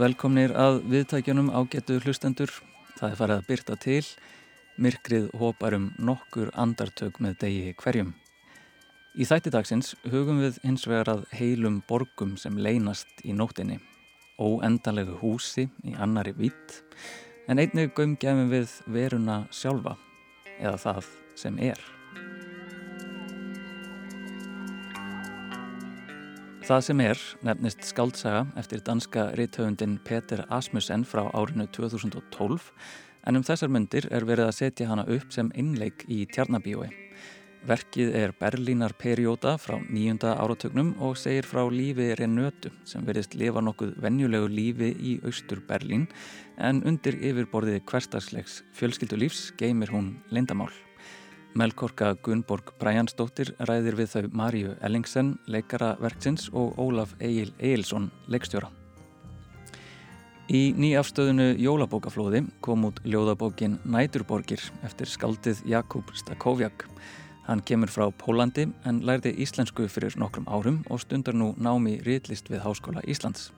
Velkomnir að viðtækjunum ágetu hlustendur. Það er farið að byrta til. Myrkrið hópar um nokkur andartök með degi hverjum. Í þætti dagsins hugum við hins vegar að heilum borgum sem leynast í nóttinni. Óendalegu húsi í annari vitt. En einnig gömgefum við veruna sjálfa. Eða það sem er. Það sem er nefnist skaldsaga eftir danska rithöfundin Peter Asmussen frá árinu 2012 en um þessar myndir er verið að setja hana upp sem innleik í tjarnabíói. Verkið er Berlínar perióta frá nýjunda áratögnum og segir frá lífi Renötu sem verðist lifa nokkuð vennjulegu lífi í austur Berlín en undir yfirborðið hverstagslegs fjölskyldulífs geymir hún lindamál. Melkorka Gunnborg Bræjansdóttir ræðir við þau Marju Ellingsen, leikara verksins og Ólaf Egil Egilson, leikstjóra. Í nýjafstöðunu Jólabókaflóði kom út ljóðabókin Næturborgir eftir skaldið Jakub Stakovjak. Hann kemur frá Pólandi en lærði íslensku fyrir nokkrum árum og stundar nú námi riðlist við Háskóla Íslands.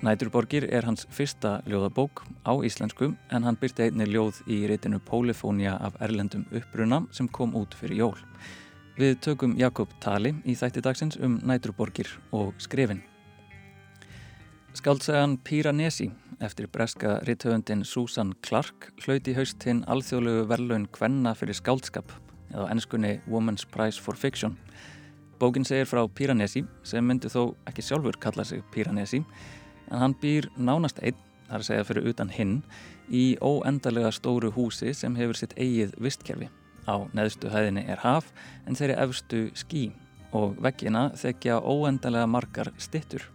Næturborgir er hans fyrsta ljóðabók á íslensku en hann byrti einni ljóð í reytinu Pólifónia af Erlendum uppbruna sem kom út fyrir jól. Við tökum Jakob tali í þætti dagsins um Næturborgir og skrifin. Skaldsagan Piranesi eftir breska ritthöfundin Susan Clark hlauti haust hinn alþjóðlegu verlaun Kvenna fyrir skaldskap eða ennskunni Women's Prize for Fiction. Bókin segir frá Piranesi sem myndi þó ekki sjálfur kalla sig Piranesi en hann býr nánast einn, þar að segja fyrir utan hinn, í óendarlega stóru húsi sem hefur sitt eigið vistkerfi. Á neðstu hæðinni er haf en þeirri efstu skí og veggina þekja óendarlega margar stittur.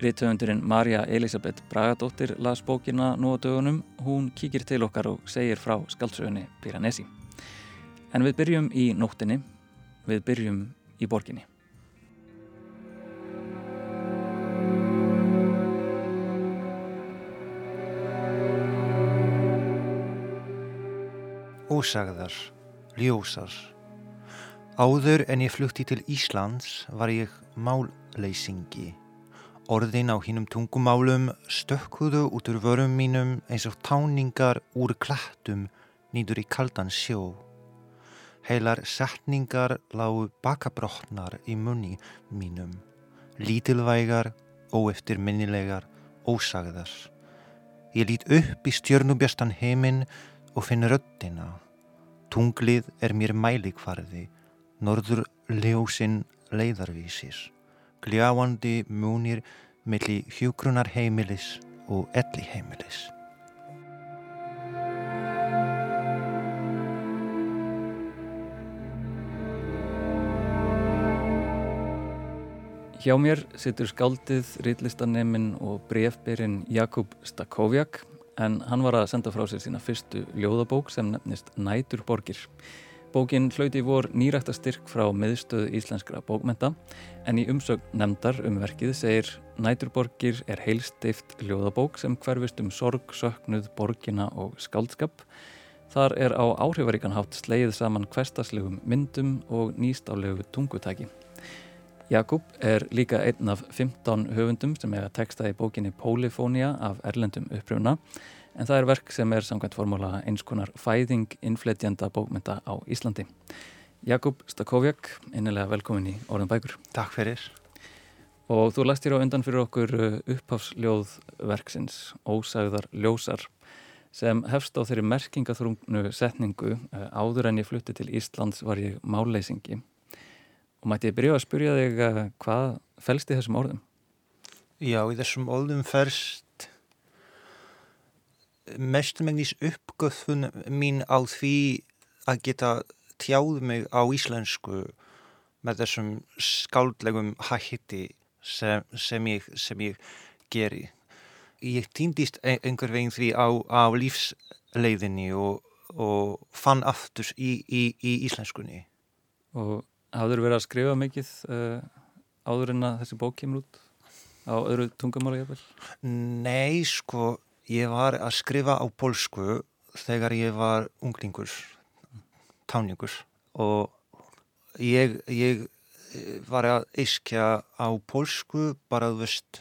Rittöfundurinn Marja Elisabeth Bragadóttir las bókina nú á dögunum, hún kíkir til okkar og segir frá skaldsögunni Piranesi. En við byrjum í nóttinni, við byrjum í borginni. Ósagðar, ljósar. Áður en ég flutti til Íslands var ég málleysingi. Orðin á hinnum tungumálum stökkuðu út úr vörum mínum eins og táningar úr klættum nýður í kaldan sjó. Heilar setningar lágu bakabrotnar í munni mínum. Lítilvægar, óeftirminnilegar, ósagðar. Ég lít upp í stjörnubjastan heiminn og finn röddina. Tunglið er mér mælikvarði, norður ljósinn leiðarvísir, gljáandi múnir melli hjúgrunar heimilis og elli heimilis. Hjá mér situr skáldið, ritlistaneminn og brefberinn Jakub Stakovjak en hann var að senda frá sér sína fyrstu ljóðabók sem nefnist Næturborgir. Bókin hlauti vor nýrækta styrk frá miðstöðu íslenskra bókmenta en í umsögn nefndar um verkið segir Næturborgir er heilstift ljóðabók sem hverfist um sorg, söknuð, borgina og skáldskap. Þar er á áhrifaríkanhátt sleið saman hverstaslegum myndum og nýstállegu tungutæki. Jakub er líka einn af 15 höfundum sem hega texta í bókinni Polifónia af Erlendum uppröfuna en það er verk sem er samkvæmt formúla eins konar fæðing innfletjanda bókmynda á Íslandi. Jakub Stakovjak, innilega velkomin í Orðan Bækur. Takk fyrir. Og þú lastir á undan fyrir okkur uh, upphafsljóðverksins Ósagðar ljósar sem hefst á þeirri merkingaþrungnu setningu uh, áður en ég flutti til Íslands var ég máleysingi og mætti ég byrja að spyrja þig uh, hvað fælst í þessum orðum? Já, í þessum orðum fælst mestumengnis uppgöðfun mín á því að geta tjáð mig á íslensku með þessum skáldlegum hætti sem, sem, ég, sem ég geri. Ég týndist einhver veginn því á, á lífsleiðinni og, og fann aftur í, í, í íslenskunni. Og hafður verið að skrifa mikið uh, áður en að þessi bók kemur út? Á öðru tungamála jafnvel? Nei, sko, ég var að skrifa á polsku þegar ég var unglingur, táningur. Og ég, ég var að eiskja á polsku bara, þú veist,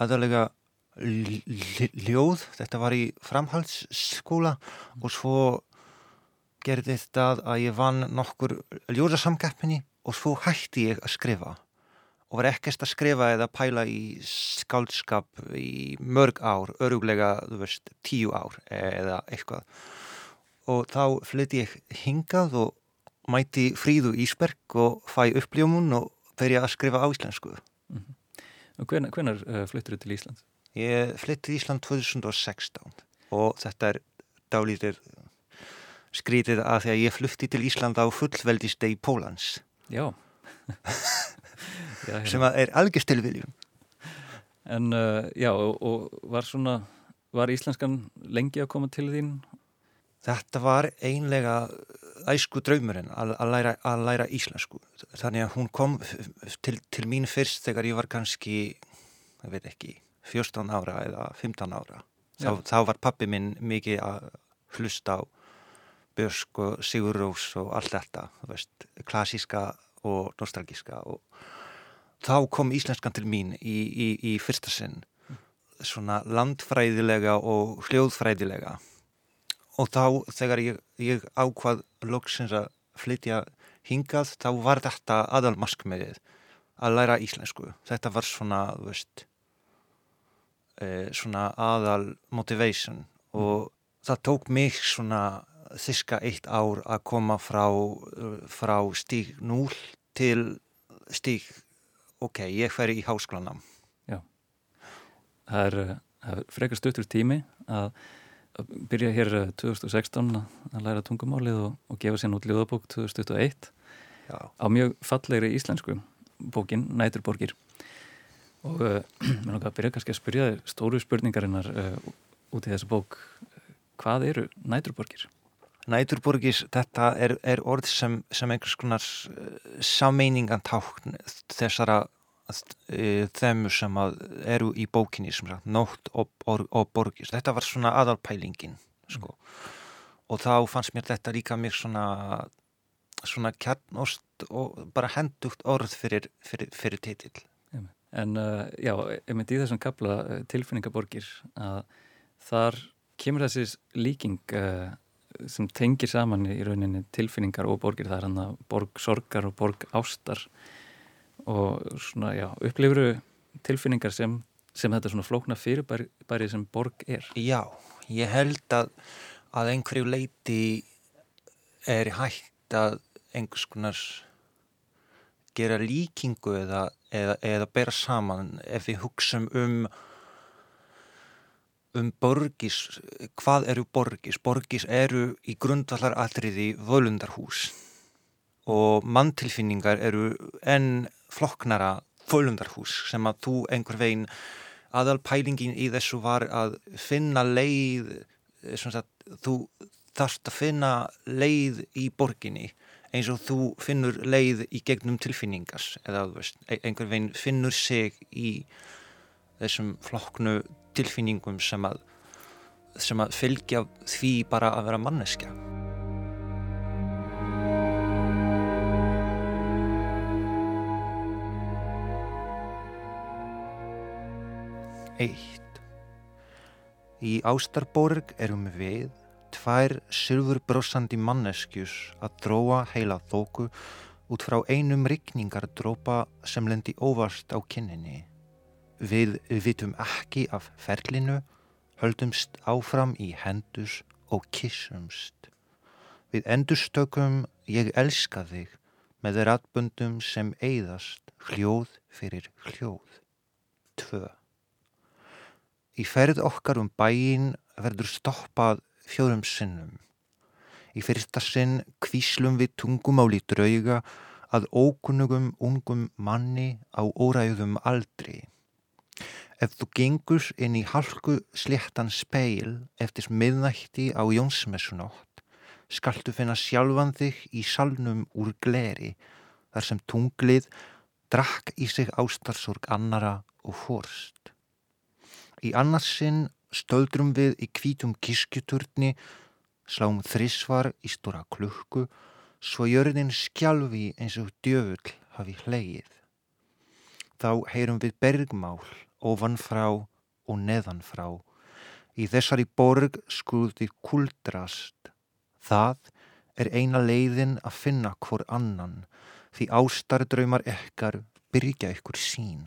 aðalega ljóð, þetta var í framhaldsskóla og svo gerði þetta að ég vann nokkur ljóðarsamgæppinni og svo hætti ég að skrifa og var ekkert að skrifa eða pæla í skáldskap í mörg ár, öruglega, þú veist, tíu ár eða eitthvað og þá flytti ég hingað og mæti Fríðu Ísberg og fæ uppljómun og byrja að skrifa á íslensku. Mm -hmm. Og hvenar, hvenar uh, fluttir þú til Ísland? Ég flytti til Ísland 2016 og þetta er dálítir skrítið að því að ég flutti til Ísland á fullveldistegi Pólans. Já. já sem er algjörstillviljum. En uh, já, og, og var svona, var íslenskan lengi að koma til þín Þetta var einlega æsku draumurinn að, að, læra, að læra íslensku. Þannig að hún kom til, til mín fyrst þegar ég var kannski, ég veit ekki, 14 ára eða 15 ára. Þá, þá var pappi minn mikið að hlusta á Björsk og Sigur Rós og allt þetta, veist, klassíska og nostalgíska og þá kom íslenskan til mín í, í, í fyrsta sinn, svona landfræðilega og hljóðfræðilega. Og þá þegar ég, ég ákvað loksins að flytja hingað þá var þetta aðalmaskmiðið að læra íslensku. Þetta var svona veist, e, svona aðal motivation. Og mm. það tók mig svona þiska eitt ár að koma frá, frá stík 0 til stík ok, ég fer í hásklanam Já það er, er frekar stuttur tími að byrja hér 2016 eh, að læra tungumálið og, og gefa sér nút ljóðabók 2021 Já. á mjög fallegri íslensku bókin Næturborgir og uh, mér langar að byrja kannski að spyrja stóru spurningarinnar uh, út í þessu bók hvað eru Næturborgir? Næturborgir, þetta er, er orð sem, sem einhvers konar sammeiningantákn þessara E, þeim sem eru í bókinni sem sagt, nótt og, og, og borgis þetta var svona aðalpælingin sko. mm. og þá fannst mér þetta líka mér svona svona kjarnost og bara hendugt orð fyrir, fyrir, fyrir titill En uh, já, ég myndi í þessum kapla tilfinningaborgir að þar kemur þessi líking uh, sem tengir saman í rauninni tilfinningar og borgir. Það er hann að borg sorgar og borg ástar. Og svona, já, upplifuru tilfinningar sem, sem þetta svona flókna fyrirbæri sem borg er? Já, ég held að að einhverju leiti er hægt að einhvers konar gera líkingu eða, eða, eða bera saman. Ef við hugsaum um um borgis, hvað eru borgis? Borgis eru í grundvallar atriði völundarhús og manntilfinningar eru enn flokknara fölundarhús sem að þú einhver veginn aðal pælingin í þessu var að finna leið sagt, þú þarfst að finna leið í borginni eins og þú finnur leið í gegnum tilfinningas eða veist, einhver veginn finnur sig í þessum flokknu tilfinningum sem að, sem að fylgja því bara að vera manneskja 1. Í Ástarborg erum við tvær sylfurbrossandi manneskjus að dróa heila þóku út frá einum rikningardrópa sem lendi óvast á kynninni. Við vitum ekki af ferlinu, höldumst áfram í hendus og kissumst. Við endurstökum ég elska þig með ratbundum sem eigðast hljóð fyrir hljóð. 2. Í ferð okkar um bæin verður stoppað fjórum sinnum. Í fyrsta sinn kvíslum við tungumáli drauga að ókunnugum ungum manni á óræðum aldri. Ef þú gengur inn í halku sléttan speil eftir miðnætti á Jónsmessunótt, skaltu finna sjálfan þig í salnum úr gleri þar sem tunglið drakk í sig ástarsorg annara og fórst. Í annarsinn stöldrum við í kvítum kiskjuturni, sláum þrísvar í stóra klukku, svo jörðin skjálfi eins og djöfull hafi hleið. Þá heyrum við bergmál ofanfrá og neðanfrá. Í þessari borg skurði kuldrast. Það er eina leiðin að finna hvort annan því ástardröymar ekkar byrja ykkur sín.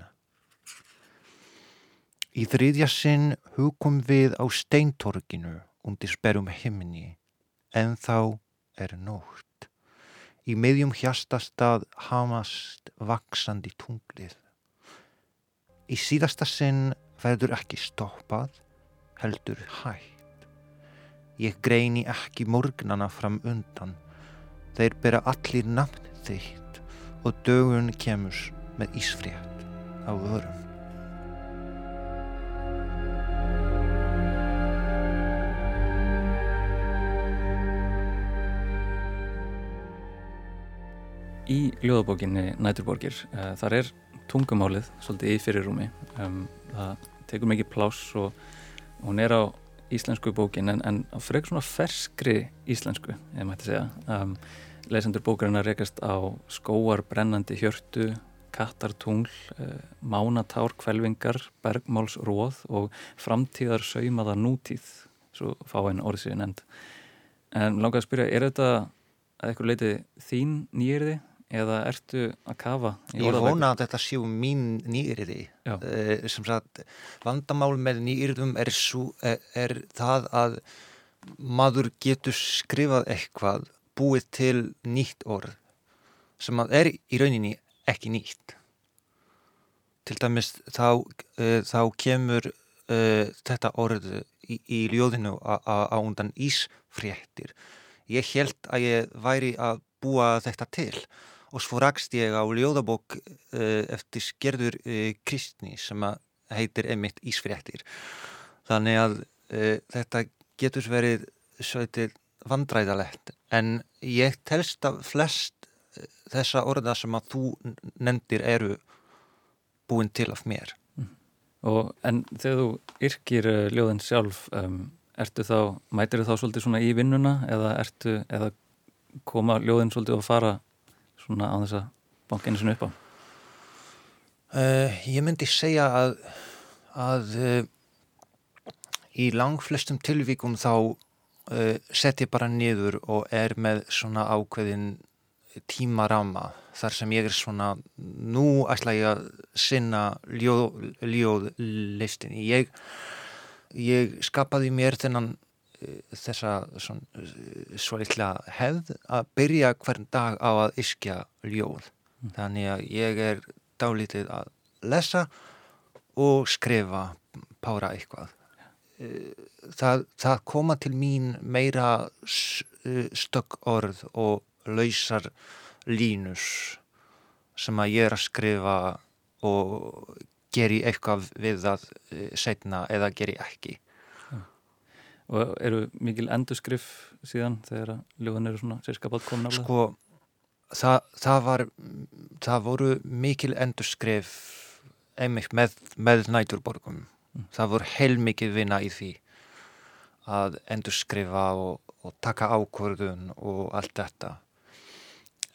Í þriðja sinn hugum við á steintorginu undir sperrum himni en þá er nótt. Í miðjum hjastastað hamast vaksandi tunglið. Í síðasta sinn verður ekki stoppað, heldur hægt. Ég greini ekki morgnana fram undan. Þeir bera allir nafn þitt og dögun kemur með ísfrétt á vörum. Í ljóðabókinni Næturborgir, uh, þar er tungumálið svolítið í fyrirrúmi. Um, það tekur mikið pláss og hún er á íslensku bókin en, en á frek svona ferskri íslensku, ég mætti segja. Um, lesendur bókarinnar rekast á skóar brennandi hjörtu, kattartungl, uh, mánatár, kvelvingar, bergmálsróð og framtíðar saumaða nútíð, svo fá einn orðið sér nefnd. En langar að spyrja, er þetta að eitthvað leiti þín nýjirði eða ertu að kafa Ég vona að þetta séu mín nýyrði. Uh, sem sagt, vandamál með nýyrðum er, er, er það að maður getur skrifað eitthvað, búið til nýtt orð sem að er í rauninni ekki nýtt. Til dæmis þá, uh, þá kemur uh, þetta orð í, í ljóðinu á undan ísfréttir. Ég held að ég væri að búa þetta til og svo rakst ég á ljóðabók uh, eftir skerður uh, kristni sem heitir emitt Ísfréttir. Þannig að uh, þetta getur verið svolítið vandræðalegt en ég telst að flest þessa orða sem að þú nefndir eru búin til af mér. Og, en þegar þú yrkir uh, ljóðin sjálf, um, ertu þá, mætir þá svolítið svona í vinnuna eða ertu, eða koma ljóðin svolítið að fara svona á þess að banka einu sinni upp á? Uh, ég myndi segja að, að uh, í langflestum tilvíkum þá uh, set ég bara niður og er með svona ákveðin tímarama þar sem ég er svona nú ætla ég að sinna ljóð, ljóðlistinni ég, ég skapaði mér þennan þessa svona, uh, svo litla hefð að byrja hvern dag á að iskja ljóð þannig að ég er dálítið að lesa og skrifa, pára eitthvað. Eh, Það, það koma til mín meira eh, stökk orð og lausar línus sem að ég er að skrifa og geri eitthvað við það eh, seinna eða geri ekki. Og eru mikil endurskrif síðan þegar að ljóðin eru svona sérskapátt komin á það? Sko, það, var, það voru mikil endurskrif einmitt með, með næturborgum. Það voru heilmikið vinna í því að endurskrifa og, og taka ákvörðun og allt þetta.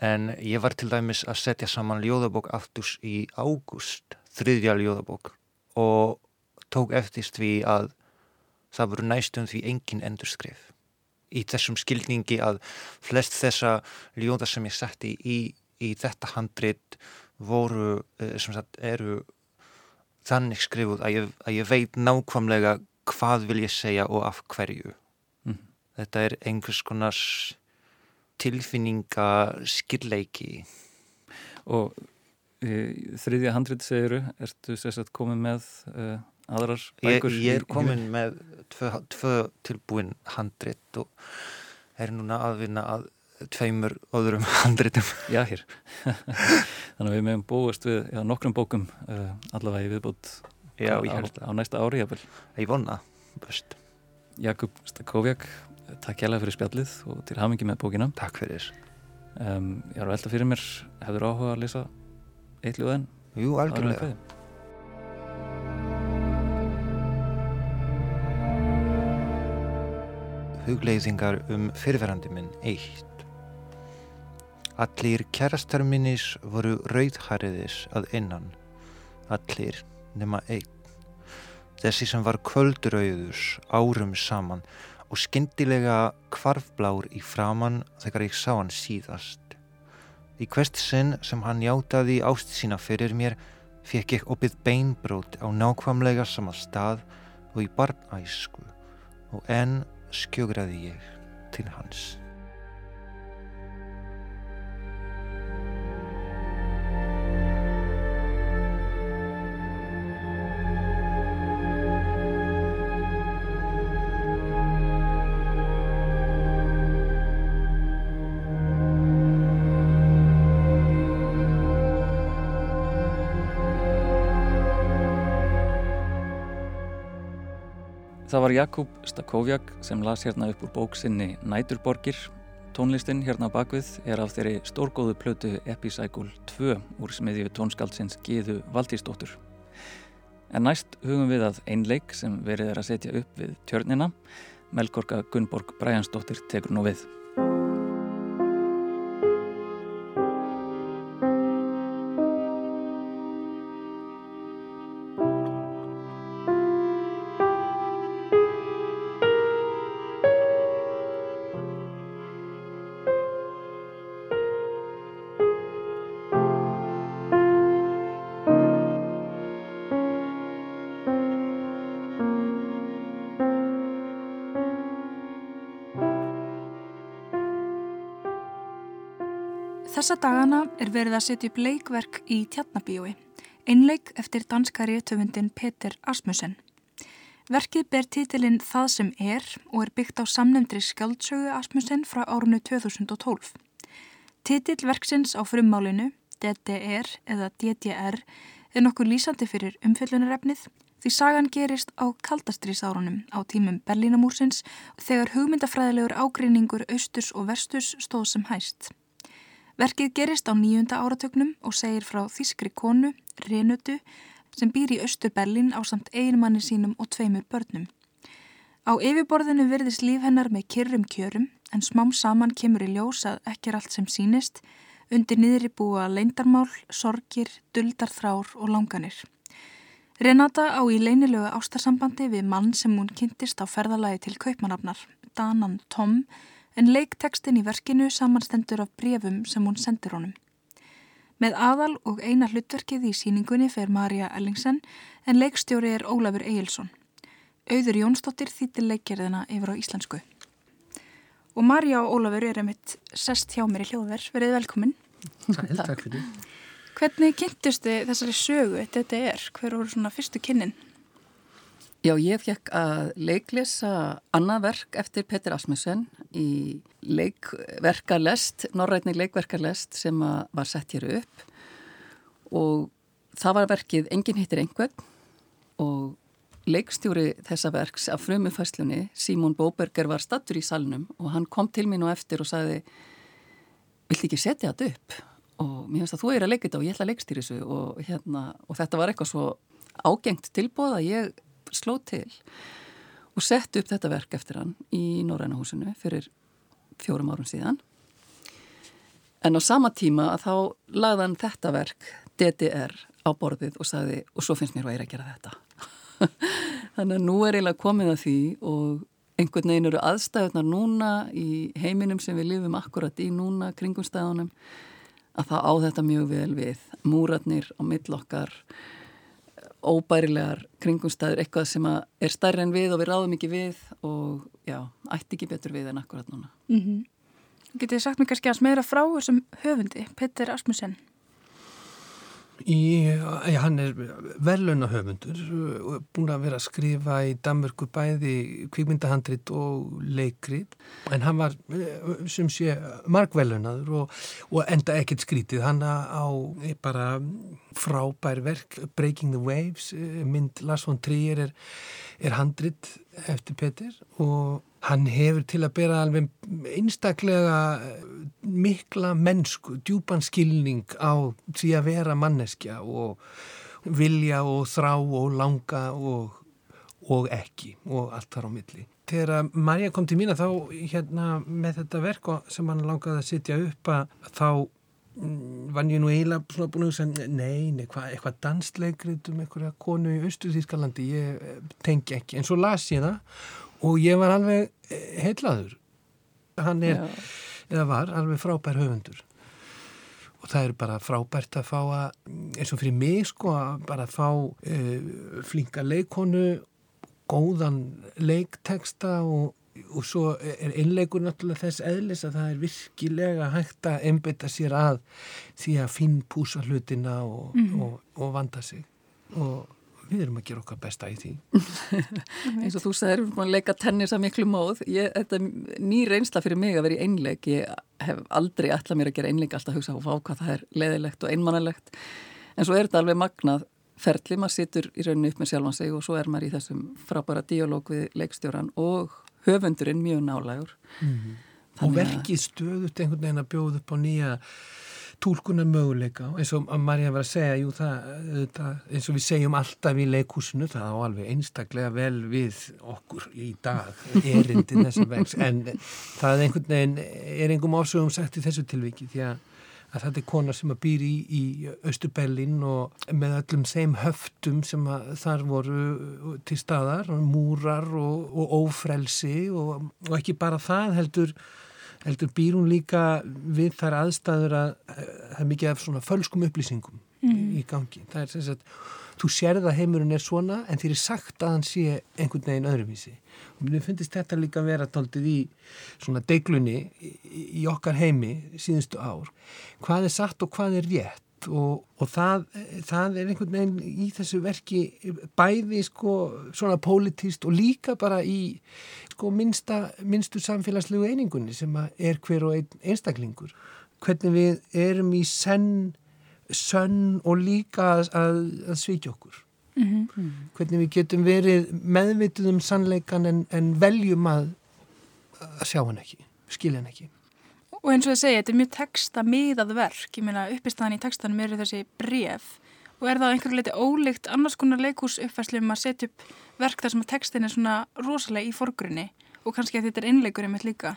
En ég var til dæmis að setja saman ljóðabók afturs í ágúst, þriðja ljóðabók og tók eftir því að það voru næstum því engin endurskrif í þessum skilningi að flest þessa ljóða sem ég setti í, í þetta handrit voru, eh, sem sagt, eru þannig skrifuð að ég, að ég veit nákvæmlega hvað vil ég segja og af hverju. Mhm. Þetta er einhvers konar tilfinninga skilleiki. Og e, þriðja handrit segiru, ertu sérstætt komið með e, aðrar Ég, bækur? ég er í- í- komin með tvö, tvö tilbúin handrit og er núna að vinna að tveimur öðrum handritum. Já, hér. Þannig að við meðum búast við já, nokkrum bókum uh, allavega í viðbútt Já, á, ég á, næsta ári. Jafnvel. Ég vona, best. Jakub Stakóvjak, takk hjálpa fyrir spjallið og til hamingi með bókina. Takk fyrir. Um, ég var að velta fyrir mér, hefur áhuga að lesa eitt ljóðin? Jú, algjörlega. Hugleiðingar um fyrirverandi minn eitt. Allir kærastar minnis voru rauðhæriðis að innan. Allir nema einn. þessi sem var kvöldurauðus árum saman og skyndilega kvarfblár í framann þegar ég sá hann síðast. Í hvert sinn sem hann játaði ást sína fyrir mér fekk ég opið beinbrót á nákvæmlega sama stað og í barnæsku og enn skjögraði ég til hans. Það var Jakub Stakovjak sem las hérna upp úr bóksinni Næturborgir. Tónlistin hérna bakvið er af þeirri stórgóðu plötu Epicycle 2 úr smiðju tónskaldsins Gíðu Valdísdóttur. En næst hugum við að einleik sem verið er að setja upp við tjörnina. Melgorka Gunnborg Bræjansdóttir tekur nú við. Þessa dagana er verið að setja upp leikverk í Tjarnabíói, einleik eftir danska réttöfundin Peter Asmussen. Verkið ber títilinn Það sem er og er byggt á samnefndri skjaldsögu Asmussen frá árunnu 2012. Títill verksins á frummálinu, DDR eða DDR, er nokkuð lýsandi fyrir umfjöllunarefnið því sagan gerist á kaldastrýsárunum á tímum Berlínamúrsins þegar hugmyndafræðilegur ágreiningur austurs og vesturs stóð sem hæst. Verkið gerist á nýjunda áratögnum og segir frá þískri konu, Renutu, sem býr í Östur Berlin á samt einmanni sínum og tveimur börnum. Á yfirborðinu virðist líf hennar með kyrrum kjörum en smám saman kemur í ljós að ekki er allt sem sínist, undir niðri búa leindarmál, sorgir, duldarþrár og langanir. Renata á í leinilögu ástarsambandi við mann sem hún kynntist á ferðalagi til kaupmanafnar, Danan Tom, en leiktekstin í verkinu samanstendur af brefum sem hún sendir honum. Með aðal og eina hlutverkið í síningunni fer Marja Ellingsen en leikstjóri er Ólafur Egilson. Auður Jónsdóttir þýttir leikgerðina yfir á íslensku. Og Marja og Ólafur er einmitt sest hjá mér í hljóðverð. Verðið velkomin. Sæl, takk fyrir. Hvernig kynntustu þessari sögu þetta er? Hver voru svona fyrstu kynnin? Já, ég fekk að leiklesa annað verk eftir Petur Asmussen í leikverkarlest, norrætni leikverkarlest sem var sett hér upp. Og það var verkið Engin hittir einhvern og leikstjóri þessa verks af frumufæslunni, Símón Bóberger var stattur í salnum og hann kom til mín og eftir og sagði vilt ekki setja þetta upp? Og mér finnst að þú er að leika þetta og ég ætla að leikstýra þessu og, hérna, og þetta var eitthvað svo ágengt tilbóð að ég sló til og sett upp þetta verk eftir hann í Norrænahúsinu fyrir fjórum árum síðan. En á sama tíma að þá lagði hann þetta verk, DDR, á borðið og sagði og svo finnst mér að ég er að gera þetta. Þannig að nú er eiginlega komið að því og einhvern veginn eru aðstæðunar núna í heiminum sem við lifum akkurat í núna kringum stæðunum að það á þetta mjög vel við múratnir á millokkar óbærilegar kringumstæður, eitthvað sem er stærri en við og við ráðum ekki við og já, ætti ekki betur við en akkurat núna. Mm -hmm. Getið sagt mér kannski að smera frá þessum höfundi, Petter Asmussen? Í, ja, hann er velunahöfundur búin að vera að skrifa í Danmörku bæði kvikmyndahandrit og leikrit. En hann var sem sé margvelunadur og, og enda ekkert skrítið. Hann á bara frábær verk Breaking the Waves mynd Lars von Trier er, er handrit eftir Petir og Hann hefur til að bera alveg einstaklega eh, mikla mennsku, djúpan skilning á því að vera manneskja og vilja og þrá og langa og, og ekki og allt þar á milli. Þegar Marja kom til mína þá hérna með þetta verk sem hann langaði að sitja upp að þá mm, var ég nú eiginlega svona búin að hugsa, nei, nei, hva, eitthvað dansleikrið um einhverja konu í Östuðískalandi, ég eh, tengi ekki. En svo las ég það og ég var alveg eh, heilaður. Hann er, Já. eða var, alveg frábær höfundur. Og það er bara frábært að fá að, eins og fyrir mig sko, að bara fá uh, flinka leikonu, góðan leikteksta og og svo er einleikur náttúrulega þess eðlis að það er virkilega hægt að einbita sér að því að finn púsa hlutina og, mm og, og vanda sig og við erum að gera okkar besta í því. Eins og þú sagðir, við erum að leika tennis að miklu móð. Ég, þetta er ný reynsla fyrir mig að vera í einleik. Ég hef aldrei ætlað mér að gera einleik alltaf að hugsa á hvað það er leðilegt og einmannalegt. En svo er þetta alveg magnað ferli, maður situr í rauninu upp með sjálfan sig og svo er maður í þessum frábæra díalóg við leikstjóran og höfundurinn mjög nálægur. Mm -hmm. og verkið stöðut einhvern veginn að bjóða upp á nýja tólkunar möguleika. Eins og Marja var að segja jú, það, það, eins og við segjum alltaf í leikúsinu það á alveg einstaklega vel við okkur í dag erindin þessum vegs en það er einhvern veginn er einhverjum ásögum sagt í þessu tilviki því að að þetta er kona sem að býr í, í Östubellin og með öllum þeim höftum sem þar voru til staðar, múrar og, og ófrelsi og, og ekki bara það heldur, heldur býr hún líka við þar aðstæður að það er mikið af svona fölskum upplýsingum mm. í, í gangi. Það er sem sagt þú sérð að heimurinn er svona en þér er sagt að hann sé einhvern veginn öðruvísi og mér finnst þetta líka að vera taldið í svona deiglunni í, í okkar heimi síðustu ár hvað er satt og hvað er rétt og, og það, það er einhvern veginn í þessu verki bæði sko svona pólitíst og líka bara í sko minnsta, minnstu samfélagslegu einingunni sem er hver og ein einstaklingur. Hvernig við erum í senn sönn og líka að, að svíkja okkur. Mm -hmm. hvernig við getum verið meðvituð um sannleikan en, en veljum að, að sjá hann ekki skilja hann ekki Og eins og það segja, þetta er mjög texta miðað verk. Ég meina uppistæðan í textanum eru þessi bref og er það einhverju leiti ólíkt annars konar leikús uppfærslu um að setja upp verk þar sem að textin er svona rosalega í forgrunni? Og kannski að þetta er innleikur einmitt líka?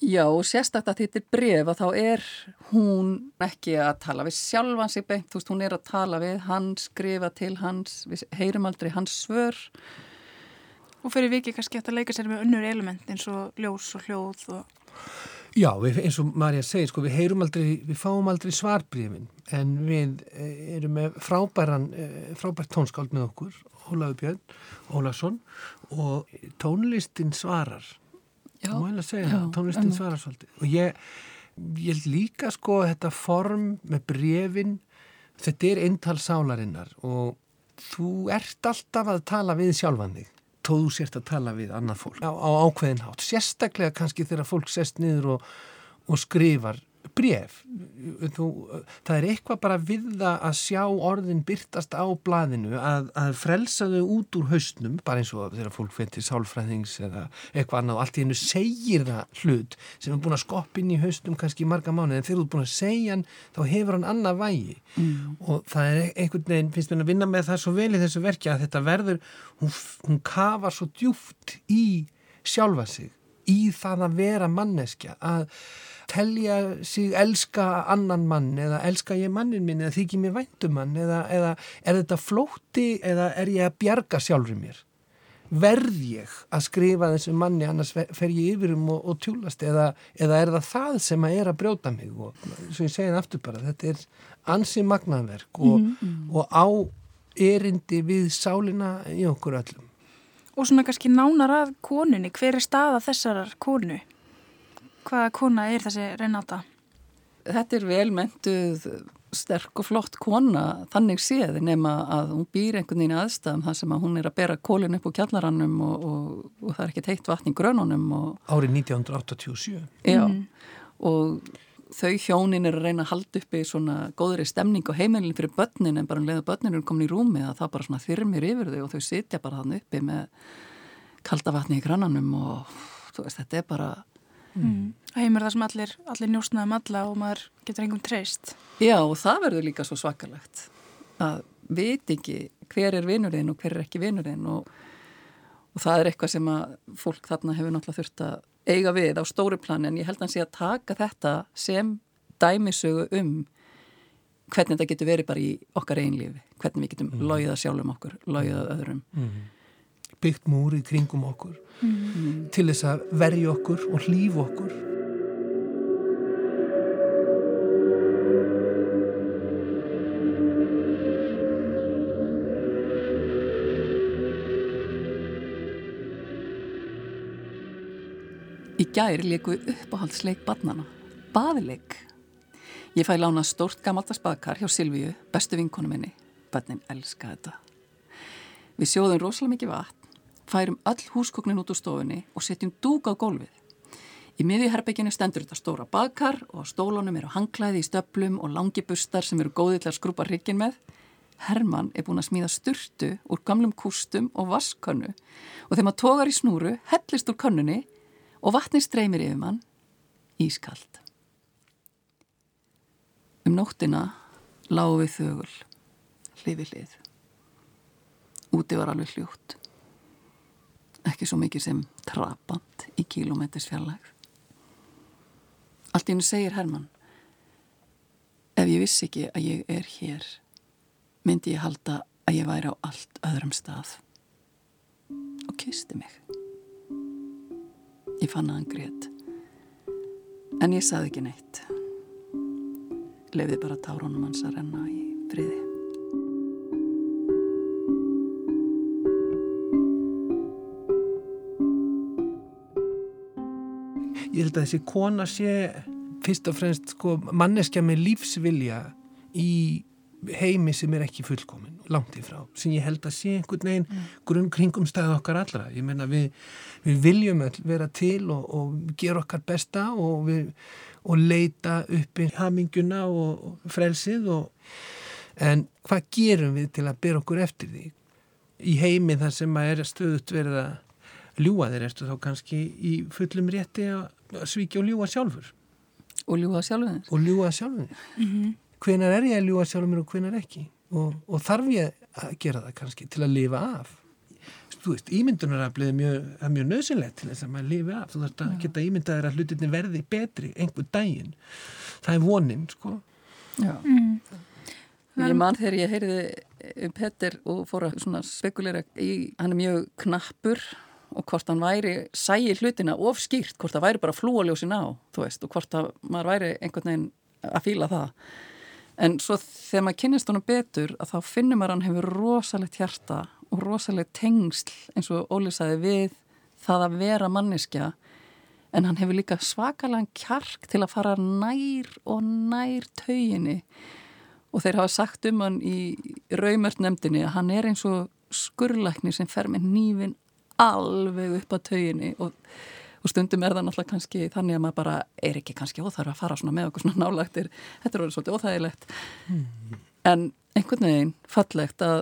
Já, sérstaklega að þetta er bref að þá er hún ekki að tala við sjálfan sig beint, þú veist, hún er að tala við hann, skrifa til hans, við heyrum aldrei hans svör. Og fyrir vikið kannski að leika sér með önnur element eins og ljós og hljóð og... Já, við, eins og Marja segir, sko, við heyrum aldrei, við fáum aldrei svarbrefin en við eh, erum með frábæran, eh, frábært tónskáld með okkur, Ólaður Björn, Ólarsson og tónlistin svarar. Já, má ég að segja það, tónlistin svarar svolítið. Og ég, ég líka sko þetta form með brefin þetta er eintal sálarinnar og þú ert alltaf að tala við sjálfan þig tóðu sért að tala við annað fólk. Á, á ákveðin hátt, sérstaklega kannski þegar fólk sest niður og, og skrifar bref Þú, það er eitthvað bara við það að sjá orðin byrtast á blaðinu að, að frelsa þau út úr haustnum bara eins og þegar fólk fyrir sálfræðings eða eitthvað annað og allt í hennu segir það hlut sem er búin að skopp inn í haustum kannski í marga mánu en þegar þú er búin að segja hann þá hefur hann annað vægi mm. og það er einhvern veginn finnst mér að vinna með það svo vel í þessu verki að þetta verður, hún, hún kafar svo djúft í sjálfa sig í það að vera manneskja að telja sig elska annan mann eða elska ég mannin minn eða þykir mér væntum mann eða, eða er þetta flótti eða er ég að bjarga sjálfur mér verð ég að skrifa þessu manni annars fer ég yfir um og, og tjúlast eða, eða er það það sem að er að brjóta mig og svo ég segi það aftur bara þetta er ansi magnaverk og, mm -hmm. og á erindi við sálina í okkur öllum Og svona kannski nánar að konunni, hver er staða þessarar konu? Hvaða kona er þessi Renata? Þetta er velmentuð, sterk og flott kona, þannig séð nema að hún býr einhvern veginn aðstæðum þar sem að hún er að bera kólinn upp úr kjallarannum og, og, og það er ekki teitt vatn í grönunum. Árið 1987. Já, mm. og þau hjónin er að reyna að halda upp í svona góðri stemning og heimilin fyrir börnin en bara um leið að börnin eru komin í rúmi að það bara svona þyrmir yfir þau og þau sitja bara þann uppi með kalda vatni í grannanum og þú veist, þetta er bara Mm. Heimur það sem allir, allir njósnaðum alla og maður getur einhvern treyst. Já og það verður líka svo svakalegt að veit ekki hver er vinurinn og hver er ekki vinurinn og, og það er eitthvað sem að fólk þarna hefur náttúrulega þurft að eiga við á stóru plan en ég held að hann sé að taka þetta sem dæmisögu um hvernig þetta getur verið bara í okkar einlífi, hvernig við getum mm. að sjálfum okkur, að öðrum. Mm. Byggt múri kringum okkur mm. til þess að verja okkur og hlýfa okkur. Í gæri leiku uppáhaldsleik barnana, baðileik. Ég fæ lána stórt gammaltast baðkar hjá Silvíu, bestu vinkonu minni. Bönnin elska þetta. Við sjóðum rosalega mikið vatn, færum öll húskoknin út úr stofunni og setjum dúk á gólfið. Í miðjuherbygginu stendur þetta stóra baðkar og stólunum eru hangklæði í stöplum og langi bustar sem eru góðið til að skrúpa ryggin með. Herman er búin að smíða sturtu úr gamlum kústum og vaskönnu og þegar maður tógar í snúru, hellist úr könnunni og vatni streymir yfir mann ískald. Um nóttina lágu við þögul, hlifi hlið. Úti var alveg hljótt. Ekki svo mikið sem trapant í kílometris fjarlæg. Allt í hennu segir Herman, ef ég vissi ekki að ég er hér, myndi ég halda að ég væri á allt öðrum stað og kisti mig. Ég fann að hann grét. En ég saði ekki neitt. Lefði bara tárunum hans að renna í friði. Ég held að þessi kona sé fyrst og fremst sko, manneskja með lífsvilja í heimi sem er ekki fullkomin langt í frá, sem ég held að sé einhvern veginn mm. grunn kringum stæða okkar allra. Ég menna við, við viljum vera til og, og gera okkar besta og, við, og leita upp í haminguna og, og frelsið en hvað gerum við til að bera okkur eftir því? Í heimi þar sem að er stöðut verið að ljúa þeir eftir þá kannski í fullum rétti að svíkja og ljúa sjálfur? Og ljúa sjálfur og ljúa sjálfur mm -hmm hvenar er ég að ljúa sjálfur mér og hvenar ekki og, og þarf ég að gera það kannski til að lifa af? Þú veist, ímyndunar er mjög, mjög nöðsynlegt til þess að maður lifi af. Þú þarfst að geta ímyndaður að hlutinni verði betri einhver daginn. Það er vonin, sko. Já. Mm. Ég man þegar ég heyriði um Petter og fór að spekulera í, hann er mjög knappur og hvort hann væri, sæi hlutina ofskýrt, hvort það væri bara flúaljósin á, þú veist, og hvort að maður væri einhvern veginn að fíla það En svo þegar maður kynist honum betur að þá finnum maður hann hefur rosalegt hjarta og rosalegt tengsl eins og Óli saði við það að vera manneskja. En hann hefur líka svakalega kjark til að fara nær og nær tauginni. Og þeir hafa sagt um hann í raumörtnemdini að hann er eins og skurlækni sem fer með nývin alveg upp að tauginni og og stundum er það náttúrulega kannski þannig að maður bara er ekki kannski óþarf að fara svona með okkur svona nálagtir þetta er orðið svolítið óþægilegt. Mm. en einhvern veginn fallegt að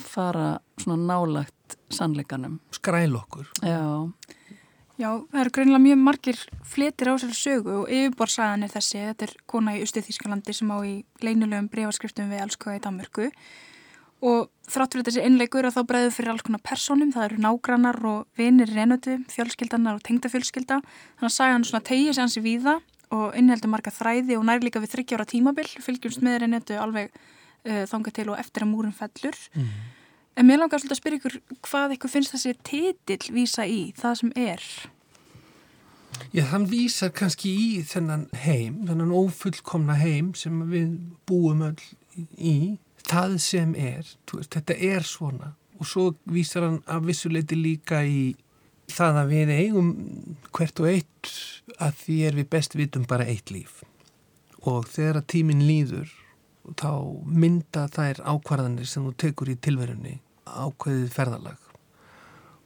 fara svona nálagt sannleikanum. Skræl okkur. Já, Já það eru greinlega mjög margir fletir á þessari sögu og yfirborsaðan er þessi. Þetta er kona í Östuð Þískalandi sem á í leinulegum breyfarskriftum við Elskoða í Danmörku og þrátt fyrir þessi innleikur að þá breyðu fyrir alls konar personum, það eru nágrannar og vinir reynötu, fjölskyldanar og tengdafjölskylda. Þannig að saga hann svona tegið sér hans í víða og innheldur marga þræði og nær líka við þryggjára tímabill, fylgjumst með reynötu alveg uh, þanga til og eftir að múrin fellur. Mm. en mér langar svolítið að spyrja ykkur hvað ykkur finnst þessi titill vísa í, það sem er? Já, þann vísar kannski í þennan heim, þennan ófullkomna heim sem við búum öll í það sem er, veist, þetta er svona. Og svo vísar hann af vissuleiti líka í það að við eigum hvert og eitt að því er við best vitum bara eitt líf. Og þegar að tíminn líður þá mynda þær ákvarðanir sem þú tekur í tilverunni ákveðið ferðalag.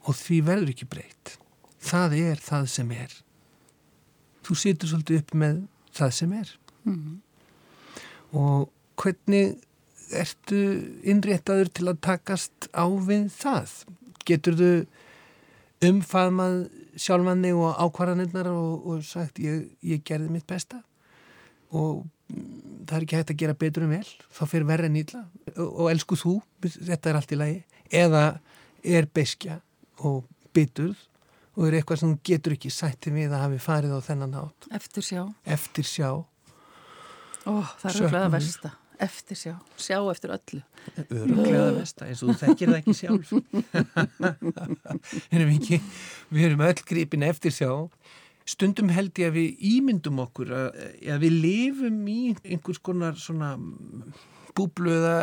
Og því verður ekki breytt. Það er það sem er. Þú situr svolítið upp með það sem er. Mm. og hvernig ertu innréttaður til að takast á við það? Getur þú umfaðmað sjálfanni og ákvarðanirnar og, og sagt ég, ég gerði mitt besta og mm, það er ekki hægt að gera betur um vel, þá fyrir verið nýla og, og elsku þú, þetta er allt í lagi. Eða er beskja og biturð og er eitthvað sem getur ekki sætti við að hafi farið á þennan átt eftir sjá, eftir sjá. Ó, það er rúglega að versta eftir sjá, sjá eftir öllu. Öruglega að versta eins og þú þekkir það ekki sjálf. Erum við ekki við erum öll gripin eftir sjá. Stundum held ég að við ímyndum okkur að, að við lifum í einhvers konar svona búblu eða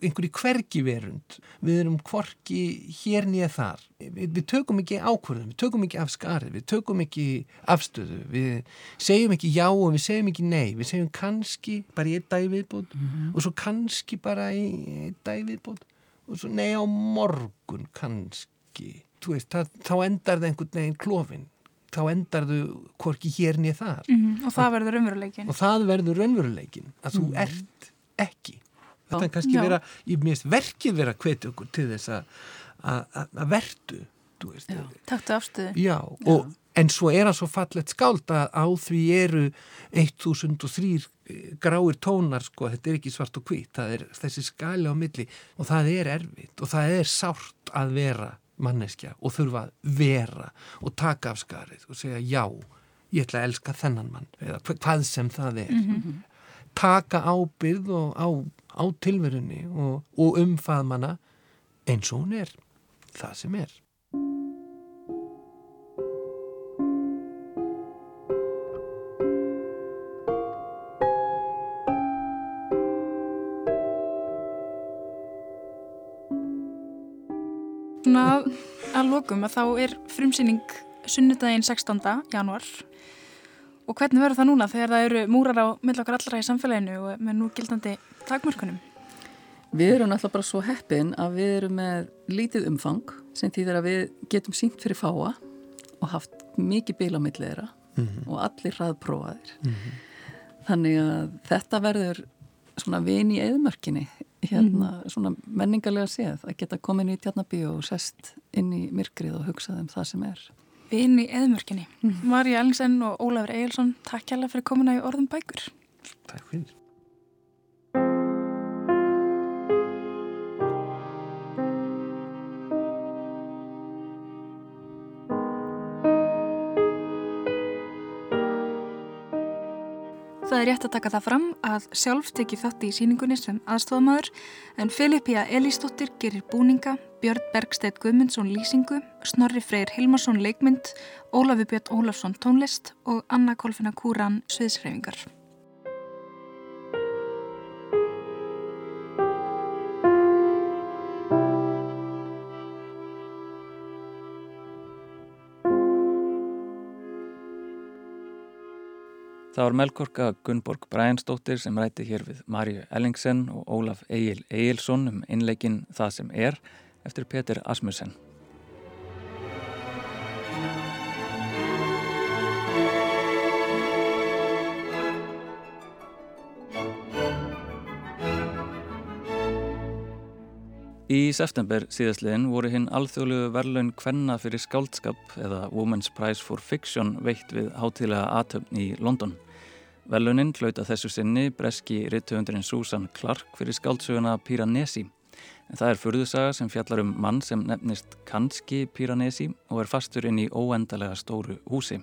einhverju hvergi verund. Við erum hvorki hér nýja þar. Við, við tökum ekki ákvörðum, við tökum ekki af skarið, við tökum ekki afstöðu, við segjum ekki já og við segjum ekki nei. Við segjum kannski bara í einn dag viðbót mm -hmm. og svo kannski bara í einn dag viðbót og svo nei á morgun kannski. Veist, það, þá endar það einhvern veginn klófinn þá endar þau hvorki hér nýja þar mm -hmm, og það verður raunveruleikin og það verður raunveruleikin að þú mm -hmm. ert ekki þetta er kannski vera, ég minnst verkið vera hvetið okkur til þess að verdu Takktu afstöðu. Já, og, en svo er það svo fallet skáld að á því eru 1003 eh, gráir tónar sko, þetta er ekki svart og hvít það er þessi skali á milli. Og það er erfitt og það er sárt að vera manneskja og þurfa að vera og taka af skarið og segja já, ég ætla að elska þennan mann eða hvað sem það er. Mm -hmm. Taka ábyrð og á á tilverunni og, og umfaðmana eins og hún er það sem er. Að lokum að þá er frumsýning sunnudaginn 16. januar Og hvernig verður það núna þegar það eru múrar á millakar allra í samfélaginu og með nú gildandi takmörkunum? Við erum alltaf bara svo heppin að við erum með lítið umfang sem þýðir að við getum sínt fyrir fáa og haft mikið bíl á millið þeirra mm -hmm. og allir hraðprófaðir. Mm -hmm. Þannig að þetta verður svona vin í eðmörkinni, hérna mm -hmm. svona menningarlega séð að geta komin í tjarnabíu og sest inn í myrkrið og hugsað um það sem er vinn í eðmörkinni. Mm. Marja Ellingsen og Ólafur Egilson, takk hjálpa fyrir komuna í orðum bækur. Takk fyrir. Er rétt að taka það fram að sjálf tekið þátt í síningunni sem aðstofamæður en Filipía Elísdóttir gerir búninga, Björn Bergstedt Guðmundsson lýsingu, Snorri Freyr Hilmarsson leikmynd, Ólafi Björn Ólafsson tónlist og Anna Kolfina Kúran sviðsreyfingar. Það var Melkorka Gunnborg Brænsdóttir sem rætti hér við Marju Ellingsen og Ólaf Egil Egilson um innleikin Það sem er eftir Petur Asmussen. Í september síðastliðin voru hinn alþjóðlegu verlaun Kvenna fyrir skáldskap eða Women's Prize for Fiction veitt við hátíðlega aðtöfn í London. Velunin hlauta þessu sinni breski rittöfundurinn Susan Clark fyrir skáldsöguna Piranesi. En það er furðusaga sem fjallar um mann sem nefnist kannski Piranesi og er fastur inn í óendalega stóru húsi.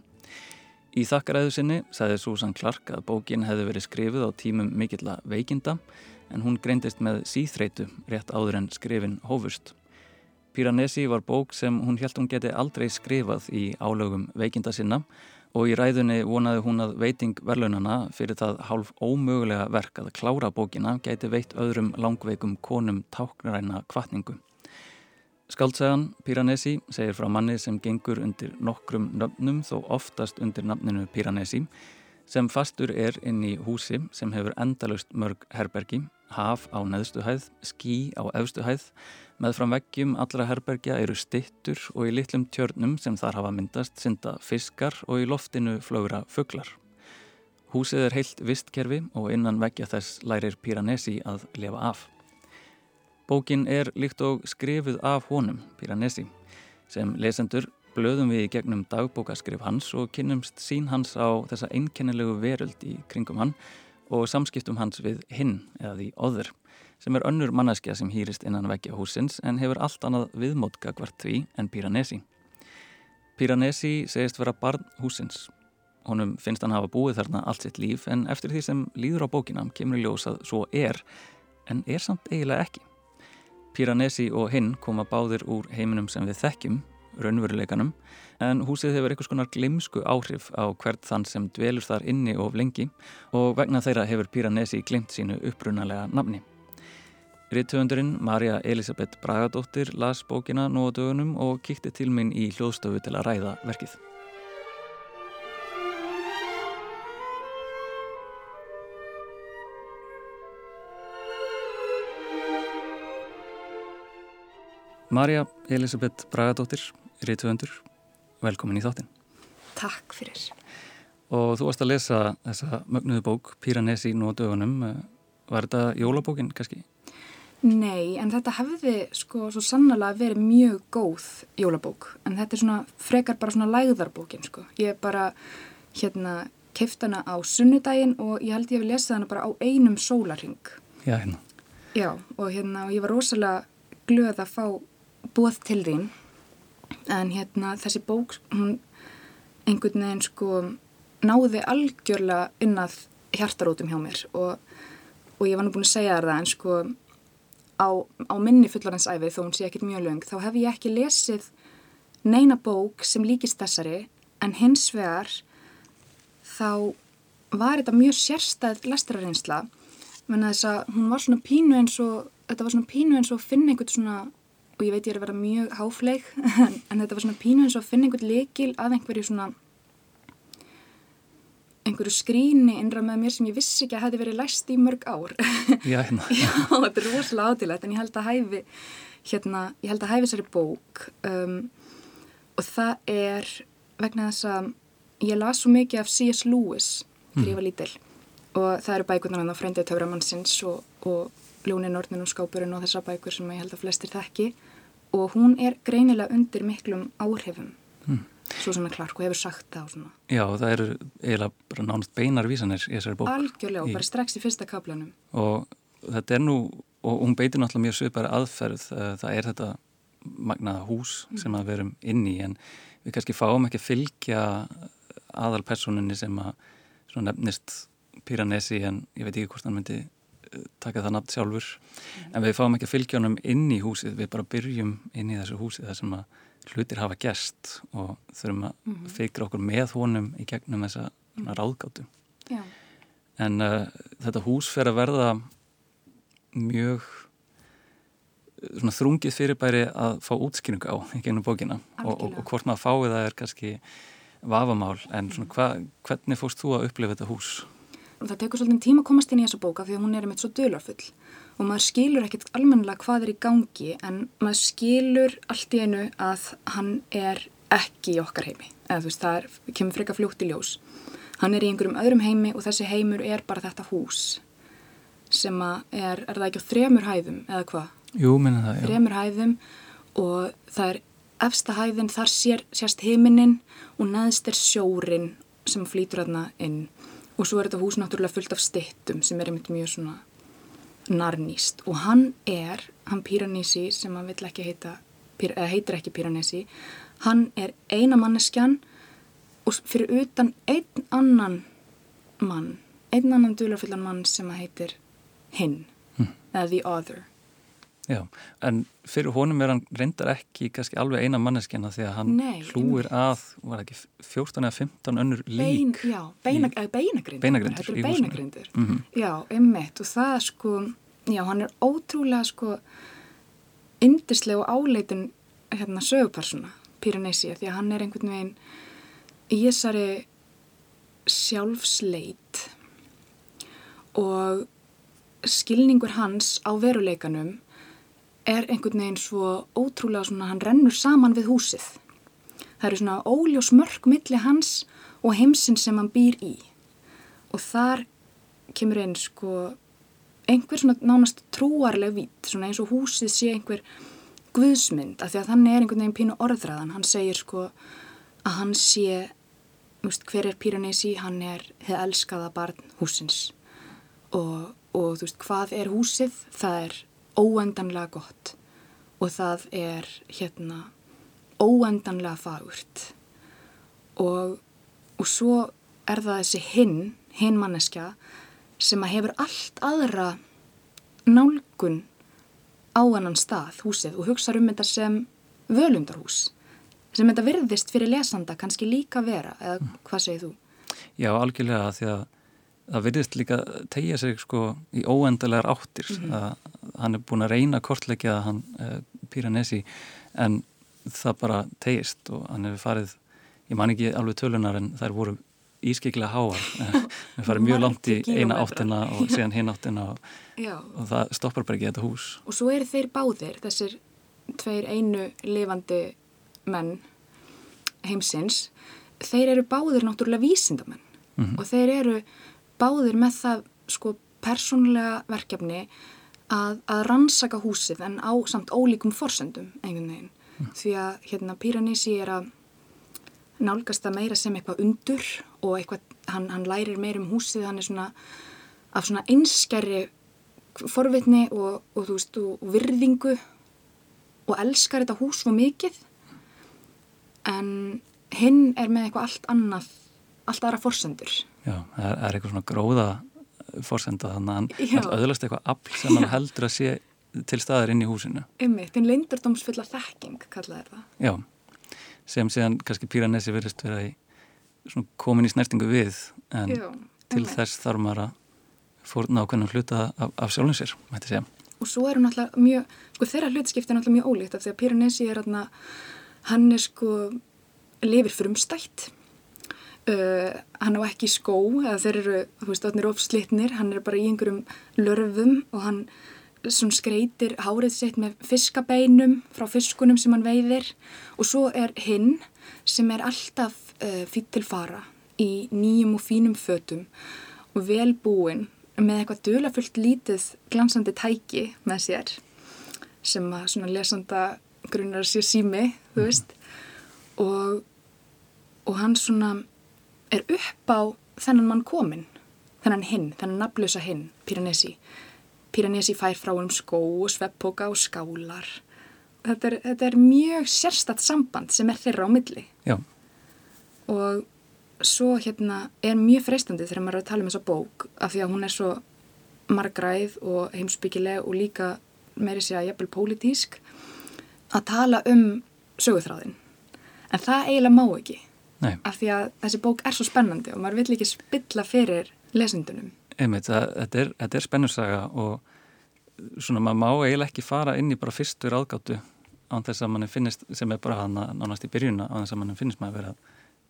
Í þakkaræðu sinni sagði Susan Clark að bókin hefði verið skrifið á tímum mikill að veikinda en hún greindist með síþreitu rétt áður en skrifin hófust. Piranesi var bók sem hún held hún geti aldrei skrifað í álögum veikinda sinna og í ræðunni vonaði hún að veiting verlaunana fyrir það hálf ómögulega verk að klára bókina gæti veitt öðrum langveikum konum táknaræna kvartningu. Skaldsagan Piranesi segir frá manni sem gengur undir nokkrum nöfnum þó oftast undir nafninu Piranesi sem fastur er inn í húsi sem hefur endalust mörg herbergi, haf á neðstuhæð, skí á efstuhæð Með fram veggjum allra herbergja eru stittur og í litlum tjörnum sem þar hafa myndast synda fiskar og í loftinu flögra fugglar. Húsið er heilt vistkerfi og innan veggja þess lærir Piranesi að lefa af. Bókin er líkt og skrifuð af honum, Piranesi, sem lesendur blöðum við í gegnum dagbókaskrif hans og kynnumst sín hans á þessa einkennilegu veröld í kringum hann og samskiptum hans við hinn eða því óður sem er önnur manneskja sem hýrist innan veggja húsins en hefur allt annað viðmótka hvert því en Piranesi. Piranesi segist vera barn húsins. Honum finnst hann hafa búið þarna allt sitt líf en eftir því sem líður á bókina kemur í ljós að svo er, en er samt eiginlega ekki. Piranesi og hinn koma báðir úr heiminum sem við þekkjum, raunveruleikanum, en húsið hefur einhvers konar glimsku áhrif á hvert þann sem dvelur þar inni of lengi og vegna þeirra hefur Piranesi glimt sínu upprunalega nafni. Rittöfundurinn Marja Elisabeth Bragadóttir las bókina nú á dögunum og kíkti til minn í hljóðstofu til að ræða verkið. Marja Elisabeth Bragadóttir, rittöfundur, velkomin í þáttinn. Takk fyrir. Og þú varst að lesa þessa mögnuðu bók Piranesi nú á dögunum. Var þetta jólabókin kannski? Nei, en þetta hefði sko svo sannlega verið mjög góð jólabók, en þetta er svona frekar bara svona læðarbókin sko. Ég bara hérna keift hana á sunnudaginn og ég held ég að við lesa hana bara á einum sólarring. Já, hérna. Já, og hérna og ég var rosalega glöð að fá bóð til þín, en hérna þessi bók, hún einhvern veginn sko náði algjörlega innað hjartarótum hjá mér og, og ég var nú búin að segja það en sko á, á minni fullorðansæfi þó hún sé ekkit mjög löng þá hef ég ekki lesið neina bók sem líkist þessari en hins vegar þá var þetta mjög sérstæð lestrarinsla menn að þess að hún var svona pínu eins og þetta var svona pínu eins og finna einhvern svona og ég veit ég er að vera mjög háfleik en, en þetta var svona pínu eins og finna einhvern lekil af einhverju svona einhverju skríni innra með mér sem ég vissi ekki að hefði verið læst í mörg ár. Já, hérna. Já, þetta er rosalega átilegt en ég held að hæfi, hérna, ég held að hæfi þessari bók um, og það er vegna þess að ég las svo mikið af C.S. Lewis þegar ég var lítil og það eru bækurnar hann á Frendið Töframannsins og, og Ljónin, Ornin og Skápurinn og þessar bækur sem ég held að flestir þekki og hún er greinilega undir miklum áhrifum. Mm svo svona Clark og hefur sagt það og svona. Já, það eru eiginlega bara nánast beinar vísanir í þessari bók. Algjörlega, og bara strax í fyrsta kaplanum. Og þetta er nú, og hún beitir náttúrulega mjög svipari aðferð, eh, það er þetta magnaða hús mm. sem að verum inn í, en við kannski fáum ekki að fylgja aðalpersoninni sem að nefnist Piranesi, en ég veit ekki hvort hann myndi eh, taka það nafn sjálfur, mm. en við fáum ekki að fylgja honum inn í húsið, við bara byrjum inn í þessu húsið þar sem að hlutir hafa gæst og þurfum að mm -hmm. fikra okkur með honum í gegnum þessa -hmm. ráðgátu Já. en uh, þetta hús fer að verða mjög svona þrungið fyrirbæri að fá útskynningu á í gegnum bókina og, og, og hvort maður fái það er kannski vafamál en svona hva, hvernig fórst þú að upplifa þetta hús? Það tekur svolítið tíma að komast inn í þessu bóka því að hún er með svo dölarfull og maður skilur ekkert almennilega hvað er í gangi en maður skilur allt í einu að hann er ekki í okkar heimi eða þú veist það er, kemur freka fljótt í ljós hann er í einhverjum öðrum heimi og þessi heimur er bara þetta hús sem að er, er það ekki á þremur hæðum eða hvað? Jú, minna það, já. Þremur hæðum og það er efsta hæðin, þar sér, sérst heiminin og neðst er sjórin sem flýtur aðna inn og svo er þetta hús náttúrulega fullt af stittum sem er einmitt mjög svona narnýst og hann er, hann Piranesi sem hann vill ekki heita, heitir ekki Piranesi, hann er eina manneskjan og fyrir utan einn annan mann, einn annan dularfullan mann sem heitir hinn, hm. eða the other. Já, en fyrir honum er hann reyndar ekki kannski alveg eina manneskjana því að hann Nei, hlúir að, var ekki 14 eða 15 önnur lík Bein, Já, beina, í, beinagrindur. Beinagrindur Þetta er beinagrindur. Mm -hmm. Já, einmitt og það sko já, hann er ótrúlega sko yndislega og áleitin hérna sögupersona Piranesi því að hann er einhvern veginn í þessari sjálfsleit og skilningur hans á veruleikanum er einhvern veginn svo ótrúlega svona, hann rennur saman við húsið. Það eru svona óljós mörg milli hans og heimsinn sem hann býr í. Og þar kemur einn sko einhver svona nánast trúarleg vít, svona eins og húsið sé einhver guðsmynd, af því að þannig er einhvern veginn pínu orðræðan. Hann segir sko að hann sé, veist, hver er Piranesi, hann er þið elskaða barn húsins og, og þú veist, hvað er húsið? Það er óendanlega gott og það er hérna óendanlega fagurt og, og svo er það þessi hinn, hinn manneskja sem að hefur allt aðra nálgun á annan stað, húsið, og hugsa um þetta sem völundarhús sem þetta virðist fyrir lesanda kannski líka vera, eða hvað segir þú? Já, algjörlega því að það virðist líka tegja sig sko í óendalega áttir mm -hmm. að hann er búin að reyna kortleikja hann uh, Piranesi en það bara tegist og hann hefur farið, ég man ekki alveg tölunar en þær voru ískiklega háar. Við farum mjög langt í eina áttina og síðan hinn áttina og, og það stoppar bara ekki þetta hús. Og svo eru þeir báðir, þessir tveir einu lifandi menn heimsins þeir eru báðir náttúrulega vísindamenn. Mm -hmm. og þeir eru báðir með það sko persónulega verkefni að, að rannsaka húsið en á samt ólíkum forsendum einhvern veginn. Mm. því að hérna Piranesi er að nálgast að meira sem eitthvað undur og eitthvað, hann, hann lærir meir um húsið, hann er svona af svona einskæri forvitni og, og þú veist og virðingu og elskar þetta hús svo mikið. En hinn er með eitthvað allt annað allt aðra forsendur Já, það er, eitthvað svona gróða forsenda þannig að hann öðlast eitthvað afl sem hann heldur að sé til staðar inn í húsinu? Ymmiðt, en leindardómsfulla þekking kallaði það. Já, sem séðan kannski Píranesi verist vera í komin í snertingu við en Já, til þess þarf maður að fórna ákveðnum hluta af, af sjálfum sér, mætti segja. Og svo er hún alltaf mjög, sko þeirra hlutskipti er alltaf mjög ólíkt af því að Píranesi er hann er sko lifir frumstætt uh, hann á ekki skó eða þeir eru, þú veist, er ofslitnir hann er bara í einhverjum lörfum og hann skreitir hárið sitt með fiskabeinum frá fiskunum sem hann veiðir. Og svo er hinn sem er alltaf uh, fyrir til fara í nýjum og fínum fötum og velbúin með eitthvað dölafullt lítið glansandi tæki með sér sem að svona lesanda grunnar sér sími, þú veist. Og, og hann svona er upp á þennan mann komin þennan hinn, þennan naflösa hinn Piranesi. Piranesi fær frá um skó og svepppoka og skálar. Þetta er, þetta er mjög sérstatt samband sem er þeirra á milli. Já. og svo hérna er mjög freistandi þegar maður er að tala um þessa bók af því að hún er svo margræð og heimsbyggileg og líka meiri sé að jæfnvel pólitísk að tala um söguþráðin en það eiginlega má ekki Nei. af því að þessi bók er svo spennandi og maður vill ekki spilla fyrir lesendunum Einmitt, það, þetta er, er spennursaga og svona maður má eiginlega ekki fara inn í bara fyrstu ráðgáttu án þess að mann finnist, sem er bara hana nánast í byrjuna, án þess að mann finnst maður vera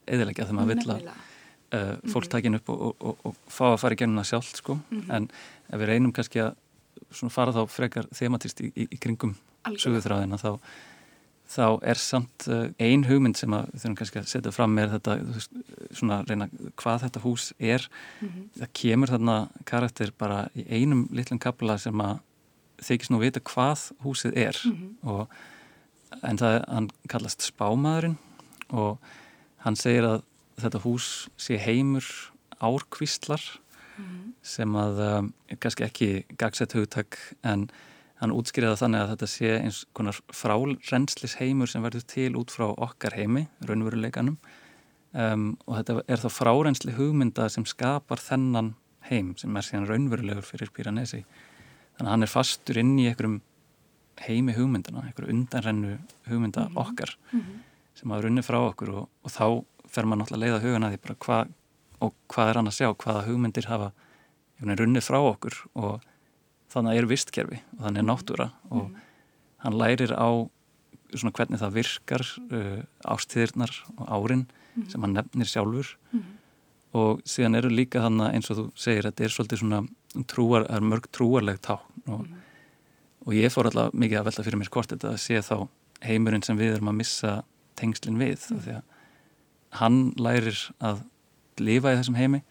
eðilegja þegar maður vill að uh, fólk -hmm. takin upp og, og, og, og fá að fara í genuna sjálf sko, mm -hmm. en ef við reynum kannski að fara þá frekar thematist í, í, í kringum söguþráðina þá þá er samt uh, ein hugmynd sem að, þurfum kannski að setja fram með þetta, svona reyna hvað þetta hús er mm -hmm. það kemur þarna karakter bara í einum litlum kapla sem að þykist nú vita hvað húsið er mm -hmm. og en það hann kallast spámaðurinn og hann segir að þetta hús sé heimur árkvíslar mm -hmm. sem að um, kannski ekki gagsett hugtak en hann útskriða þannig að þetta sé eins konar frárenslis heimur sem verður til út frá okkar heimi, raunveruleikanum um, og þetta er þá frárensli hugmynda sem skapar þennan heim sem er síðan raunverulegur fyrir Piranesi. Þannig að hann er fastur inn í einhverjum heimi hugmyndana, einhverju undanrennu hugmynda mm -hmm. okkar mm -hmm. sem hafa runnið frá okkur og, og þá fer maður náttúrulega leiða hugan að því bara hvað og hvað er hann að sjá, hvaða hugmyndir hafa runnið frá okkur og þannig er vistkerfi og þannig er náttúra og mm. hann lærir á svona hvernig það virkar uh, ástíðirnar og árin mm. sem hann nefnir sjálfur mm. og síðan eru líka þannig eins og þú segir að þetta er svolítið svona trúar, er mörg trúarleg tákn og, og ég fór alltaf mikið að velta fyrir mér hvort þetta að sé þá heimurinn sem við erum að missa tengslinn við því að hann lærir að lifa í þessum heimi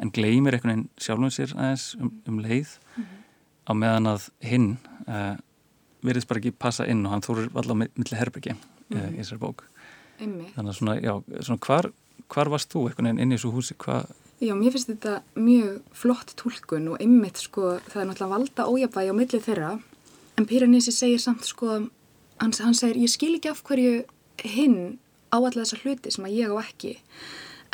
en gleymir einhvern veginn sjálfum sér aðeins um, um leið á meðan að hinn uh, verðist bara ekki passa inn og hann þóru allavega millir herbyggi mm -hmm. uh, í þessari bók Einmi. þannig að svona, já, svona hvar, hvar varst þú einhvern veginn inn í þessu húsi hva... Já, mér finnst þetta mjög flott tólkun og einmitt sko það er náttúrulega valda ójabægi á millið þeirra en Piranesi segir samt sko hann, hann segir ég skil ekki af hverju hinn á alla þessa hluti sem að ég á ekki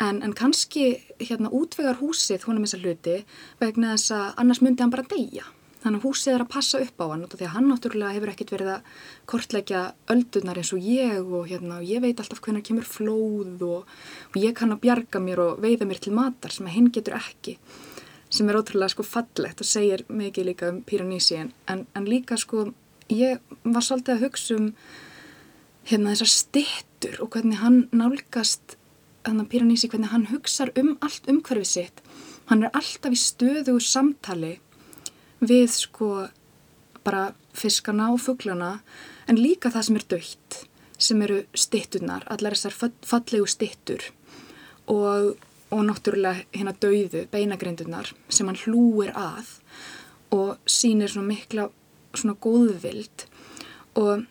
en, en kannski hérna útvegar húsið honum þessa hluti vegna þess að annars myndi hann bara deyja. Þannig að húsið er að passa upp á hann og því að hann náttúrulega hefur ekkert verið að kortleggja öldunar eins og ég og hérna og ég veit alltaf hvernig kemur flóð og, og ég kann að bjarga mér og veiða mér til matar sem að hinn getur ekki sem er ótrúlega sko fallegt og segir mikið líka um Píranísín en, en líka sko ég var svolítið að hugsa um hérna þessar stittur og hvernig hann nálgast hann að Píranísi, hvernig hann hugsar um allt umhverfið sitt. Hann er alltaf í stöðu samtali við sko bara fiskana og fugglana en líka það sem er dögt sem eru stittunar, allar þessar fallegu stittur og, og náttúrulega hérna döðu beinagrindunar sem hann hlúir að og sínir svona mikla svona góðvild og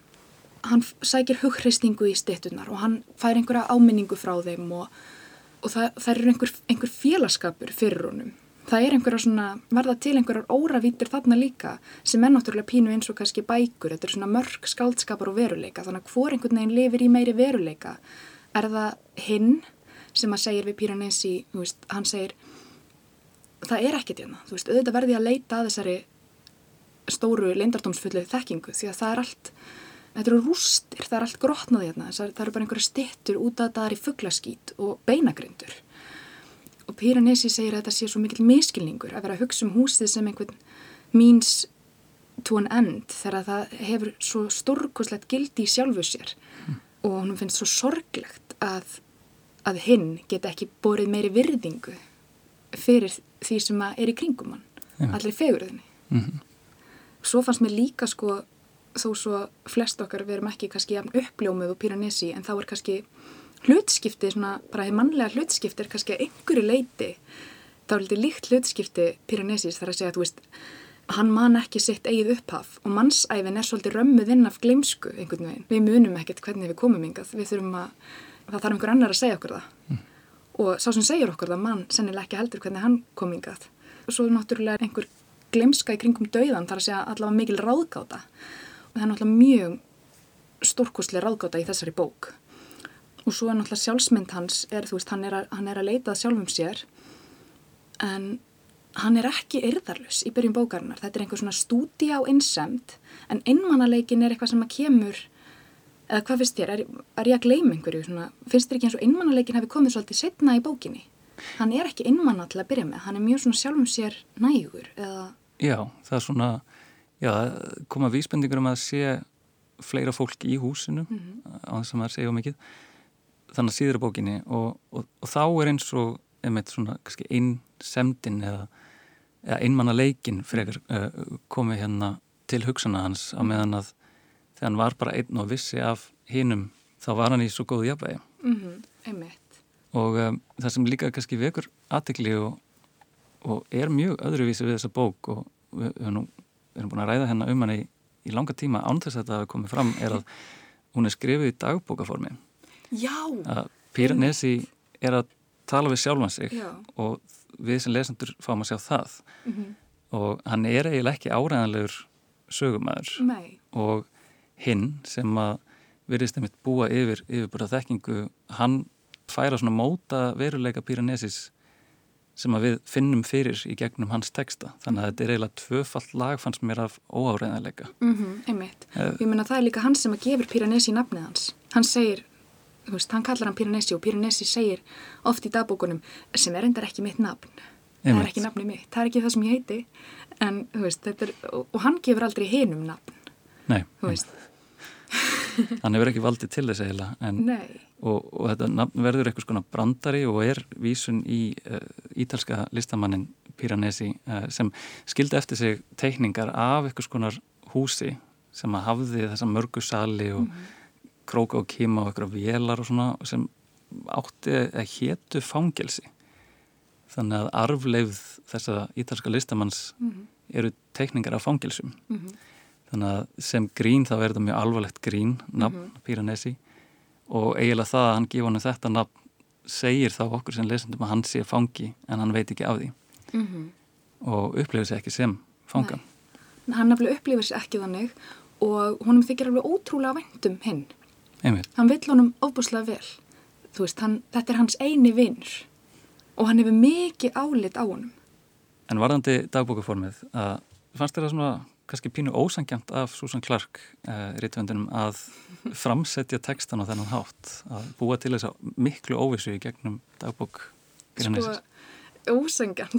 hann sækir hugreistingu í stittunar og hann fær einhverja áminningu frá þeim og, og það, það er einhver, einhver félagskapur fyrir honum. Það er einhverja svona, verða til einhverjar óravítir þarna líka sem er náttúrulega pínu eins og kannski bækur, þetta er svona mörg skáldskapar og veruleika, þannig að hvor einhvern veginn lifir í meiri veruleika. Er það hinn sem að segir við Píranesi, hann segir, það er ekkert hérna, þú veist, auðvitað verði að leita að þessari stóru leindardómsfullu þekkingu því að það er allt þetta eru rústir, það er allt grotnaði hérna, það eru bara einhverja stittur út að það er í fugglaskít og beinagrindur. Og Piranesi segir að þetta sé svo mikil miskilningur að vera að hugsa um húsið sem einhvern means to an end þegar það hefur svo stórkoslegt gildi í sjálfu sér mm. og hann finnst svo sorglegt að, að hinn get ekki borið meiri virðingu fyrir því sem er í kringum hann, ja. allir fegurðinni. Mm -hmm. Svo fannst mér líka sko þó svo flest okkar verum ekki kannski uppljómið og Piranesi en þá er kannski hlutskipti, svona bara hefur mannlega hlutskipti er kannski að einhverju leiti þá er litið líkt hlutskipti Piranesis þar að segja að þú veist hann man ekki sitt eigið upphaf og mannsæfin er svolítið römmuð inn af gleimsku einhvern veginn. Við munum ekkert hvernig við komum yngað, við þurfum að það þarf einhver annar að segja okkur það. Mm. og sá sem segir okkur það mann sennilega ekki heldur hvernig hann kom yngað og svo náttúrulega einhver gleimska í kringum dauðan þar að segja allavega mikil ráðgáta. Það er náttúrulega mjög stórkoslega ráðgáta í þessari bók og svo er náttúrulega sjálfsmynd hans er, veist, hann er að, hann er að leitað sjálfum sér. En hann er ekki yrðarlus í byrjum bókarinnar. Þetta er einhver svona stúdi á innsemt en innmannaleikin er eitthvað sem að kemur eða hvað finnst þér, er, er ég að gleyma einhverju svona, finnst þér ekki eins og innmannaleikin hefur komið svolítið setna í bókinni? Hann er ekki innmanna til að byrja með, hann er mjög svona sjálfum sér nægur eða... Já, það er svona Já, koma vísbendingur um að sé fleira fólk í húsinu mm -hmm. á þess að maður segja mikið þannig að síður á bókinni og, og, og þá er eins og einmitt svona einn semdin eða, eða einmanna leikin frekar uh, komið hérna til hugsana hans á meðan að þegar hann var bara einn og vissi af hinnum þá var hann í svo góðu jafnvegi mm -hmm. einmitt. Og um, það sem líka kannski vekur aðtegli og, og er mjög öðruvísi við þessa bók og við höfum nú við erum búin að ræða hennar um hann í, í langa tíma án þess að þetta hafi komið fram er að hún er skrifið í dagbókaformi Já! Að Piranesi er að tala við sjálfan sig Já. og við sem lesendur fáum að sjá það mm -hmm. og hann er eiginlega ekki áræðanlegur sögumæður Nei. og hinn sem að verðist einmitt búa yfir yfirbúrða þekkingu, hann færa svona móta veruleika Piranesis sem að við finnum fyrir í gegnum hans texta. Þannig að þetta er eiginlega tvöfallt lag fannst mér af óáreðanleika. Mm -hmm, einmitt. Uh, Ég menna það er líka hans sem að gefur Piranesi nafnið hans. Hann segir, þú veist, hann kallar hann Piranesi og Piranesi segir oft í dagbókunum sem er endar ekki mitt nafn. Það er ekki nafnið mitt. Það er ekki það sem ég heiti. En, þú veist, þetta er, og, og hann gefur aldrei hinum nafn. Nei. Þú veist. hann hefur ekki valdið til þess eiginlega og, og þetta nafn verður eitthvað svona brandari og er vísun í uh, ítalska listamannin Piranesi uh, sem skildi eftir sig teikningar af eitthvað svona húsi sem að hafði þessa mörgu sali og mm -hmm. Króka og kima og eitthvað vélar og svona sem átti að héttu fangelsi þannig að arfleifð þessa ítalska listamanns mm -hmm. eru teikningar af fangelsum mm -hmm þannig að sem grín þá er þetta mjög alvarlegt grín nafn mm -hmm. Piranesi og eiginlega það að hann gefa hann þetta nafn segir þá okkur sem lesendum að hann sé fangi en hann veit ekki af því -hmm. og upplifir sér ekki sem fanga Nei. hann upplifir sér ekki þannig og honum þykir alveg ótrúlega vendum hinn Einmitt. hann vill honum ofbúslega vel. Veist, hann, þetta er hans eini vinnur og hann hefur mikið álit á honum. En varðandi dagbókaformið, að fannst þér það svona kannski pínu ósangjant af Susan Clark eh, rítvöndunum að framsetja textan á þennan hátt? Að búa til þess að miklu óvissu í gegnum dagbók Sko, ósangjant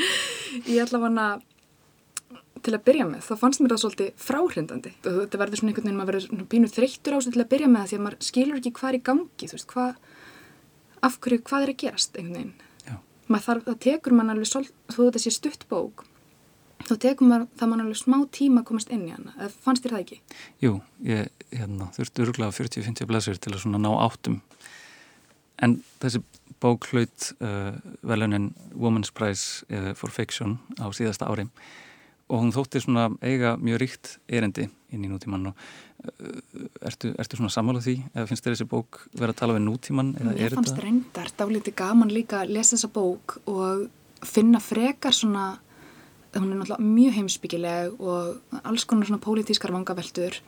ég ætla að vana til að byrja með, þá fannst mér það svolítið fráhrindandi. Þetta verður svona einhvern veginn, maður verður pínu þreyttur á þessu til að byrja með það því að maður skilur ekki hvað er í gangi, þú veist, hvað, af hverju, hvað er að gerast einhvern veginn. Maður þarf, það tekur mann alveg svolítið, þú veist þessi stuttbók, þá tekur maður það mann alveg smá tíma að komast inn í hana. Eða fannst þér það ekki? Jú, ég hérna, þurfti öruglega 40-50 blæsir til að svona ná áttum. En þessi bók hlaut uh, velunin Women's Prize uh, for Fiction á síðasta ári og hún þótti svona eiga mjög ríkt erindi inn í nútíman og uh, ertu, ertu svona sammálað því eða finnst þér þessi bók verið að tala við nútíman eða er þetta? Fannst reyndar dálítið gaman líka að lesa þessa bók og finna frekar svona hún er náttúrulega mjög heimsbyggileg og alls konar svona pólitískar vangaveltur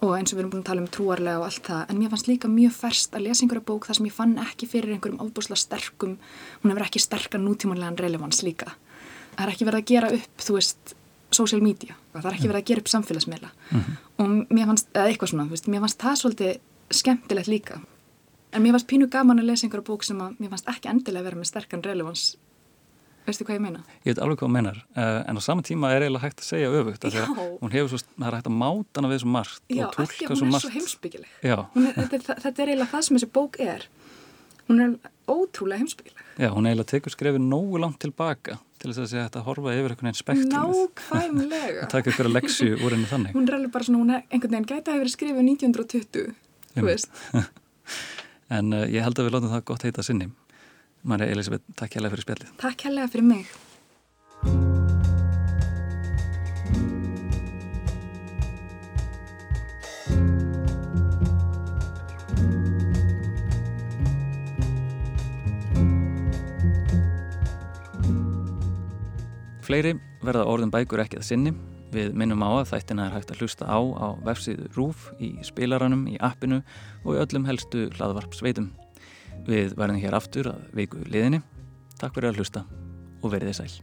og eins og við erum búin að tala um trúarlega og allt það en mér fannst líka mjög ferst að lesa einhverja bók þar sem ég fann ekki fyrir einhverjum ábúsla sterkum hún hefur ekki sterkan nútímanlegan relevans líka það er ekki verið að gera upp, þú veist social media, það er ekki verið að gera upp samfélagsmiðla. Mm -hmm. og mér fannst, eða eitthvað svona, veist, mér fannst það svolítið skemmtilegt líka. En mér fannst pínu gaman að lesa einhverja bók sem að mér fannst ekki endilega vera með sterkan relevans veistu hvað ég meina? Ég veit alveg hvað hún menar, uh, en á sama tíma er eiginlega hægt að segja öfugt, að hún hefur svo, það er hægt að máta hana við svo margt Já, og tólka svo margt. Já, ekki, hún er svo heimsbyggileg þetta, þetta er eiginlega það sem þessi bók er. Hún er ótrúlega heimsbyggileg Já, hún eiginlega tekur skrefið nógu langt tilbaka til þess að segja að þetta horfa yfir einhvern veginn spektrumið. Nákvæmlega. og taka ykkur að leksju úr henni þannig. Hún er alveg bara svona, hún er einhvern veginn gæti að verið skrifið 1920, þú veist. en uh, ég held að við látum það gott heita sinni. Marja Elisabeth, takk hérlega fyrir spjallið. Takk hérlega fyrir mig. Fleiri verða orðin bækur ekki að sinni. Við minnum á að þættina er hægt að hlusta á á vefsíðu RÚF, í spilaranum, í appinu og í öllum helstu hlaðvarp sveitum. Við verðum hér aftur að veiku liðinni. Takk fyrir að hlusta og verðið sæl.